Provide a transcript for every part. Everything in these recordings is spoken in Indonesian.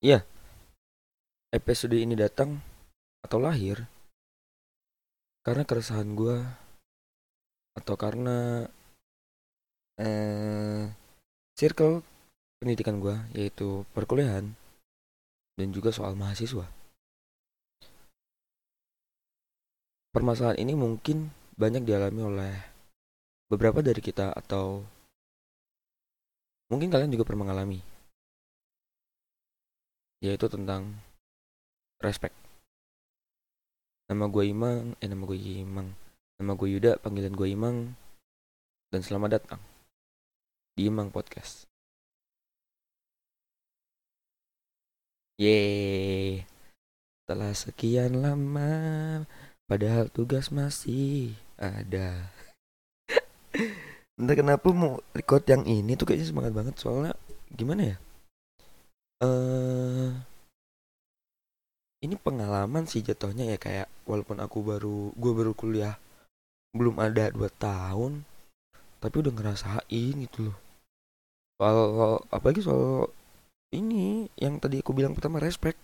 Iya, episode ini datang atau lahir karena keresahan gue atau karena eh, circle pendidikan gue yaitu perkuliahan dan juga soal mahasiswa. Permasalahan ini mungkin banyak dialami oleh beberapa dari kita atau mungkin kalian juga pernah mengalami yaitu tentang respect. Nama gue Imang, eh nama gue Imang, nama gue Yuda, panggilan gue Imang, dan selamat datang di Imang Podcast. Yeay, setelah sekian lama, padahal tugas masih ada. Entah kenapa mau record yang ini tuh kayaknya semangat banget soalnya gimana ya? Eh ini pengalaman sih jatuhnya ya kayak walaupun aku baru gue baru kuliah belum ada dua tahun tapi udah ngerasain gitu loh. Soal, apalagi soal ini yang tadi aku bilang pertama respect.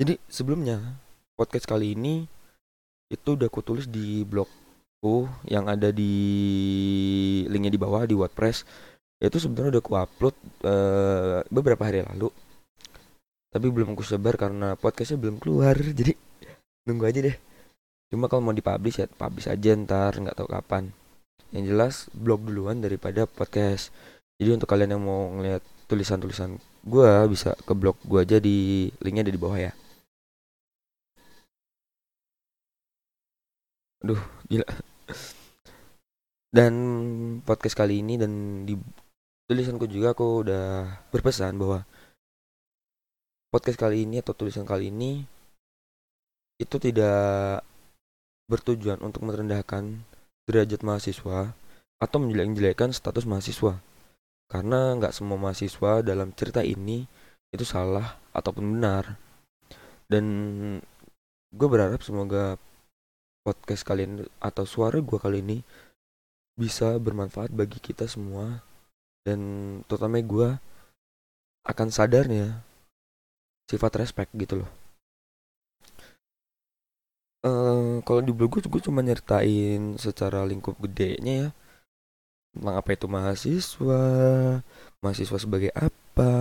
Jadi sebelumnya podcast kali ini itu udah aku tulis di blogku yang ada di linknya di bawah di WordPress itu sebenarnya udah aku upload uh, beberapa hari lalu. Tapi belum aku sebar karena podcastnya belum keluar jadi nunggu aja deh. Cuma kalau mau dipublish ya publish aja ntar nggak tahu kapan. Yang jelas blog duluan daripada podcast. Jadi untuk kalian yang mau ngeliat tulisan-tulisan gue bisa ke blog gue aja di linknya ada di bawah ya. Aduh gila. Dan podcast kali ini dan di tulisanku juga aku udah berpesan bahwa podcast kali ini atau tulisan kali ini itu tidak bertujuan untuk merendahkan derajat mahasiswa atau menjelek-jelekan status mahasiswa. Karena nggak semua mahasiswa dalam cerita ini itu salah ataupun benar. Dan gue berharap semoga podcast kalian atau suara gue kali ini bisa bermanfaat bagi kita semua dan terutama gue akan sadarnya sifat respect gitu loh. Uh, kalau di blog gue gue cuma nyeritain secara lingkup gedenya ya. Tentang apa itu mahasiswa mahasiswa sebagai apa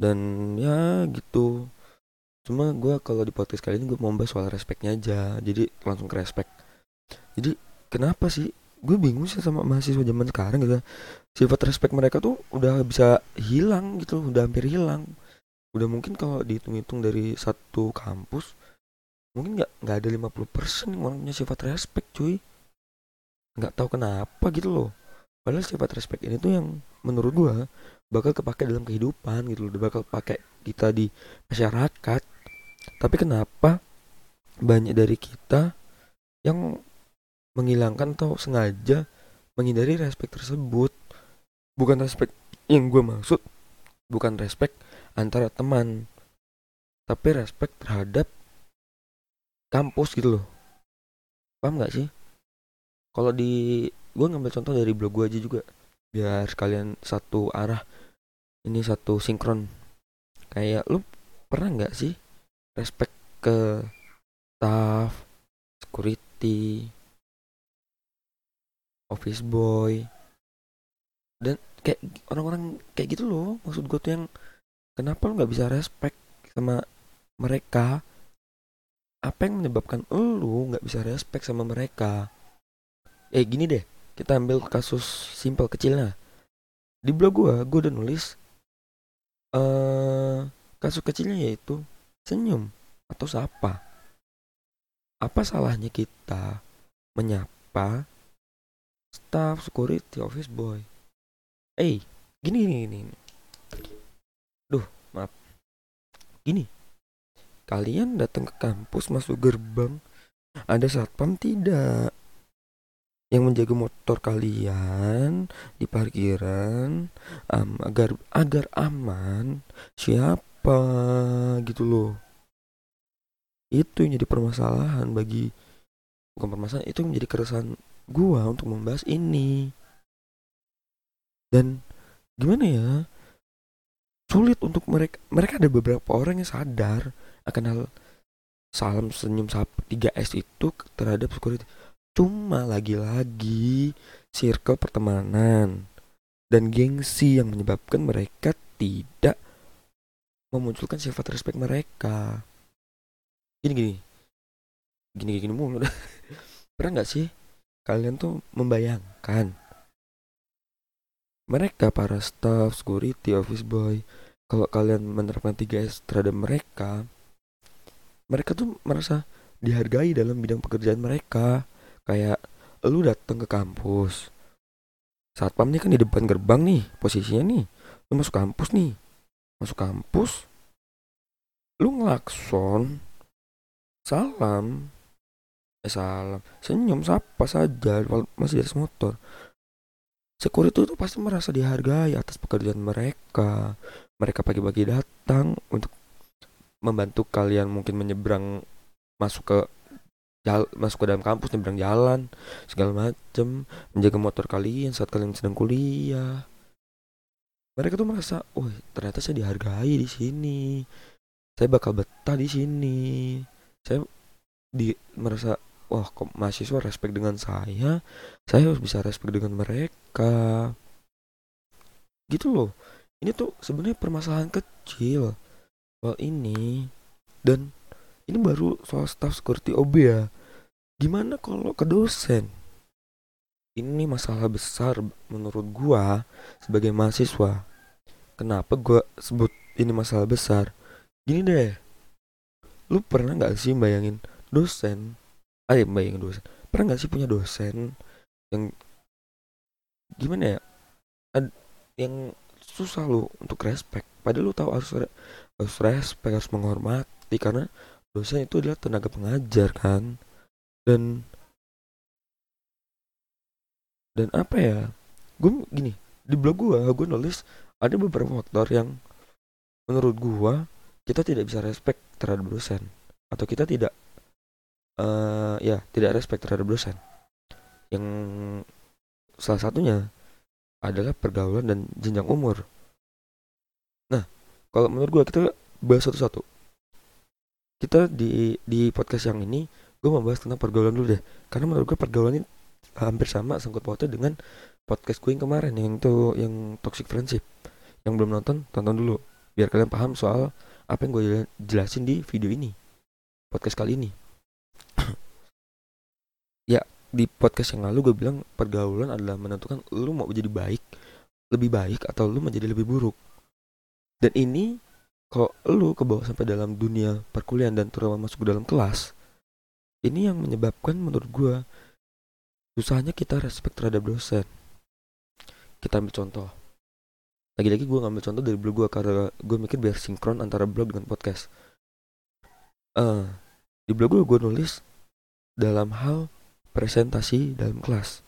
dan ya gitu. Cuma gue kalau di podcast kali ini gue mau bahas soal respectnya aja. Jadi langsung ke respect. Jadi kenapa sih gue bingung sih sama mahasiswa zaman sekarang gitu. Sifat respect mereka tuh udah bisa hilang gitu udah hampir hilang. Udah mungkin kalau dihitung-hitung dari satu kampus mungkin nggak nggak ada 50% yang orang punya sifat respect cuy. Nggak tahu kenapa gitu loh. Padahal sifat respect ini tuh yang menurut gua bakal kepake dalam kehidupan gitu loh. Bakal pakai kita di masyarakat. Tapi kenapa banyak dari kita yang menghilangkan atau sengaja menghindari respect tersebut. Bukan respect yang gue maksud bukan respect antara teman tapi respect terhadap kampus gitu loh. Paham nggak sih? Kalau di gue ngambil contoh dari blog gue aja juga biar kalian satu arah ini satu sinkron. Kayak lu pernah nggak sih respect ke staff security office boy. Dan kayak orang-orang kayak gitu loh maksud gue tuh yang kenapa lu nggak bisa respect sama mereka? Apa yang menyebabkan lu nggak bisa respect sama mereka? Eh gini deh kita ambil kasus simpel kecilnya. Di blog gue gue udah nulis uh, kasus kecilnya yaitu senyum atau sapa. Apa salahnya kita menyapa staff security office boy. Eh gini gini gini duh maaf. Gini. Kalian datang ke kampus masuk gerbang ada satpam tidak? Yang menjaga motor kalian di parkiran um, agar agar aman. Siapa? Gitu loh. Itu yang jadi permasalahan bagi bukan permasalahan itu yang menjadi keresahan gua untuk membahas ini. Dan gimana ya? Sulit untuk mereka mereka ada beberapa orang yang sadar akan hal salam senyum sapa 3S itu terhadap security. Cuma lagi-lagi circle pertemanan dan gengsi yang menyebabkan mereka tidak memunculkan sifat respect mereka. Gini gini gini gini mulu. Pernah nggak sih kalian tuh membayangkan mereka para staff, security, office boy, kalau kalian menerapkan 3S terhadap mereka, mereka tuh merasa dihargai dalam bidang pekerjaan mereka. Kayak lu datang ke kampus. Saat pam nih kan di depan gerbang nih posisinya nih. Lu masuk kampus nih. Masuk kampus. Lu ngelakson. Salam. Eh salam. Senyum sapa saja masih di atas motor security itu pasti merasa dihargai atas pekerjaan mereka. Mereka pagi-pagi datang untuk membantu kalian mungkin menyeberang masuk ke jal, masuk ke dalam kampus nyeberang jalan segala macem menjaga motor kalian saat kalian sedang kuliah mereka tuh merasa oh ternyata saya dihargai di sini saya bakal betah di sini saya di merasa wah kok mahasiswa respect dengan saya? Saya harus bisa respect dengan mereka. Gitu loh. Ini tuh sebenarnya permasalahan kecil soal ini. Dan ini baru soal staff security OB ya. Gimana kalau ke dosen? Ini masalah besar menurut gua sebagai mahasiswa. Kenapa gua sebut ini masalah besar? Gini deh. Lu pernah nggak sih bayangin dosen ah, bayangin dosen. Pernah nggak sih punya dosen yang gimana ya? Ad, yang susah lu untuk respect. Padahal lu tahu harus harus respect harus menghormati karena dosen itu adalah tenaga pengajar kan? Dan dan apa ya? Gue gini di blog gue gue nulis ada beberapa faktor yang menurut gue kita tidak bisa respect terhadap dosen. Atau kita tidak uh, ya tidak respect terhadap dosen. Yang salah satunya adalah pergaulan dan jenjang umur. Nah kalau menurut gue kita bahas satu-satu. Kita di di podcast yang ini gue mau bahas tentang pergaulan dulu deh. Karena menurut gue pergaulan ini hampir sama sangkut pautnya dengan podcast gue yang kemarin yang itu yang toxic friendship. Yang belum nonton tonton dulu. Biar kalian paham soal apa yang gue jelasin di video ini. Podcast kali ini di podcast yang lalu gue bilang pergaulan adalah menentukan lu mau jadi baik lebih baik atau lu menjadi lebih buruk. Dan ini kalau lu ke bawah sampai dalam dunia perkuliahan dan terutama masuk ke dalam kelas ini yang menyebabkan menurut gue susahnya kita respect terhadap dosen. Kita ambil contoh. Lagi-lagi gue ngambil contoh dari blog gue karena gue mikir biar sinkron antara blog dengan podcast. Uh, di blog gue gue nulis dalam hal presentasi dalam kelas.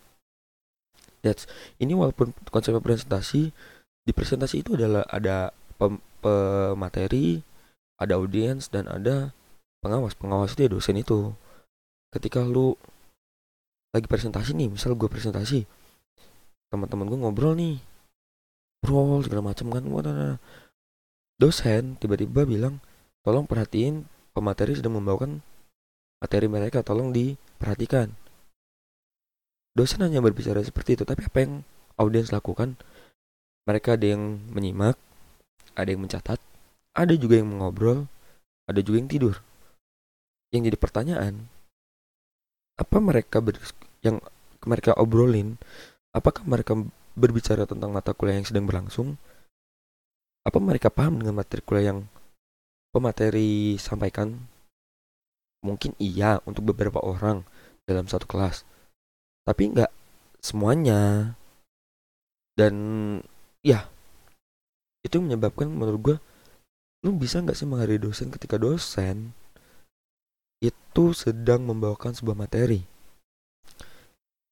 That's ini walaupun konsep presentasi di presentasi itu adalah ada pem, ada audiens dan ada pengawas. Pengawas itu ya dosen itu. Ketika lu lagi presentasi nih, misal gue presentasi, teman-teman gue ngobrol nih, ngobrol segala macam kan, dosen tiba-tiba bilang, tolong perhatiin pemateri sedang membawakan materi mereka, tolong diperhatikan dosen hanya berbicara seperti itu tapi apa yang audiens lakukan? Mereka ada yang menyimak ada yang mencatat ada juga yang mengobrol ada juga yang tidur. Yang jadi pertanyaan apa mereka ber, yang mereka obrolin apakah mereka berbicara tentang mata kuliah yang sedang berlangsung? Apa mereka paham dengan materi kuliah yang pemateri sampaikan? Mungkin iya untuk beberapa orang dalam satu kelas tapi nggak semuanya. Dan ya itu menyebabkan menurut gue lu bisa nggak sih menghargai dosen ketika dosen itu sedang membawakan sebuah materi?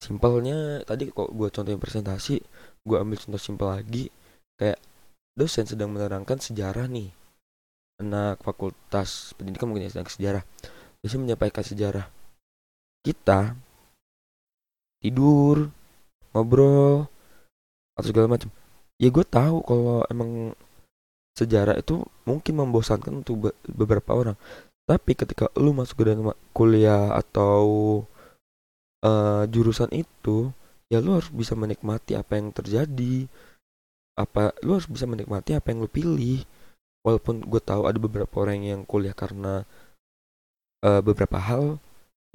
Simpelnya tadi kok gue contohin presentasi gue ambil contoh simpel lagi kayak dosen sedang menerangkan sejarah nih. Anak fakultas pendidikan mungkin ya sedang sejarah. Dosen menyampaikan sejarah. Kita tidur ngobrol atau segala macam. Ya gue tahu kalau emang sejarah itu mungkin membosankan untuk beberapa orang. Tapi ketika lu masuk ke dalam kuliah atau uh, jurusan itu ya lu harus bisa menikmati apa yang terjadi. Apa lu harus bisa menikmati apa yang lu pilih. Walaupun gue tahu ada beberapa orang yang kuliah karena uh, beberapa hal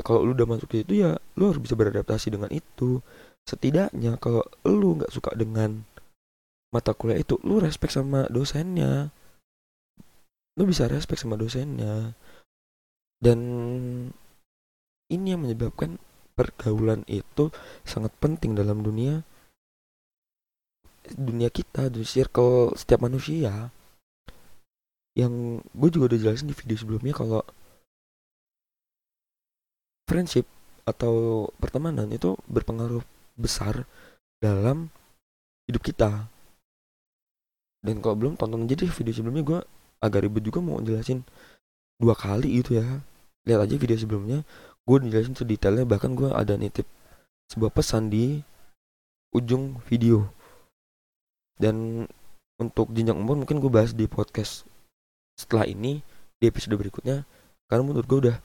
kalau lu udah masuk ke itu ya lu harus bisa beradaptasi dengan itu. Setidaknya kalau lu nggak suka dengan mata kuliah itu lu respect sama dosennya. Lu bisa respect sama dosennya. Dan ini yang menyebabkan pergaulan itu sangat penting dalam dunia dunia kita di circle setiap manusia. Yang gue juga udah jelasin di video sebelumnya kalau friendship atau pertemanan itu berpengaruh besar dalam hidup kita. Dan kalau belum tonton aja deh video sebelumnya gue agak ribet juga mau jelasin dua kali gitu ya. Lihat aja video sebelumnya gue dijelasin sedetailnya bahkan gue ada nitip sebuah pesan di ujung video. Dan untuk jenjang umur mungkin gue bahas di podcast setelah ini di episode berikutnya. Karena menurut gue udah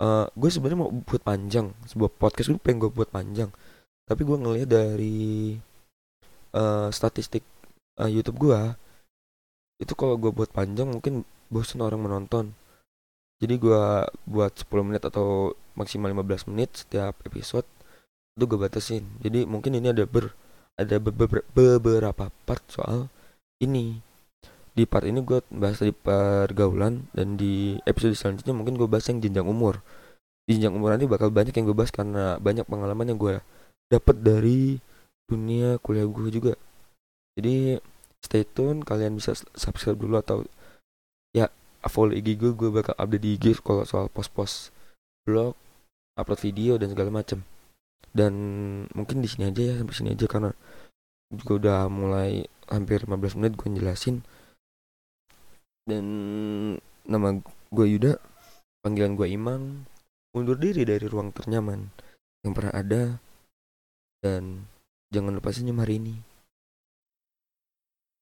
uh, gue sebenarnya mau buat panjang. Sebuah podcast gue pengen gue buat panjang. Tapi gue ngeliat dari uh, statistik uh, YouTube gue itu kalau gue buat panjang mungkin bosan orang menonton. Jadi gue buat 10 menit atau maksimal 15 menit setiap episode itu gue batasin. Jadi mungkin ini ada ber ada beberapa part soal ini di part ini gue bahas di pergaulan dan di episode selanjutnya mungkin gue bahas yang jenjang umur. Di jenjang umur nanti bakal banyak yang gue bahas karena banyak pengalaman yang gue dapet dari dunia kuliah gue juga. Jadi stay tune kalian bisa subscribe dulu atau ya follow IG gue gue bakal update di IG kalau soal post-post blog upload video dan segala macam dan mungkin di sini aja ya sampai sini aja karena juga udah mulai hampir 15 menit gue jelasin dan nama gue Yuda panggilan gue Imang undur diri dari ruang ternyaman yang pernah ada. Dan jangan lupa senyum hari ini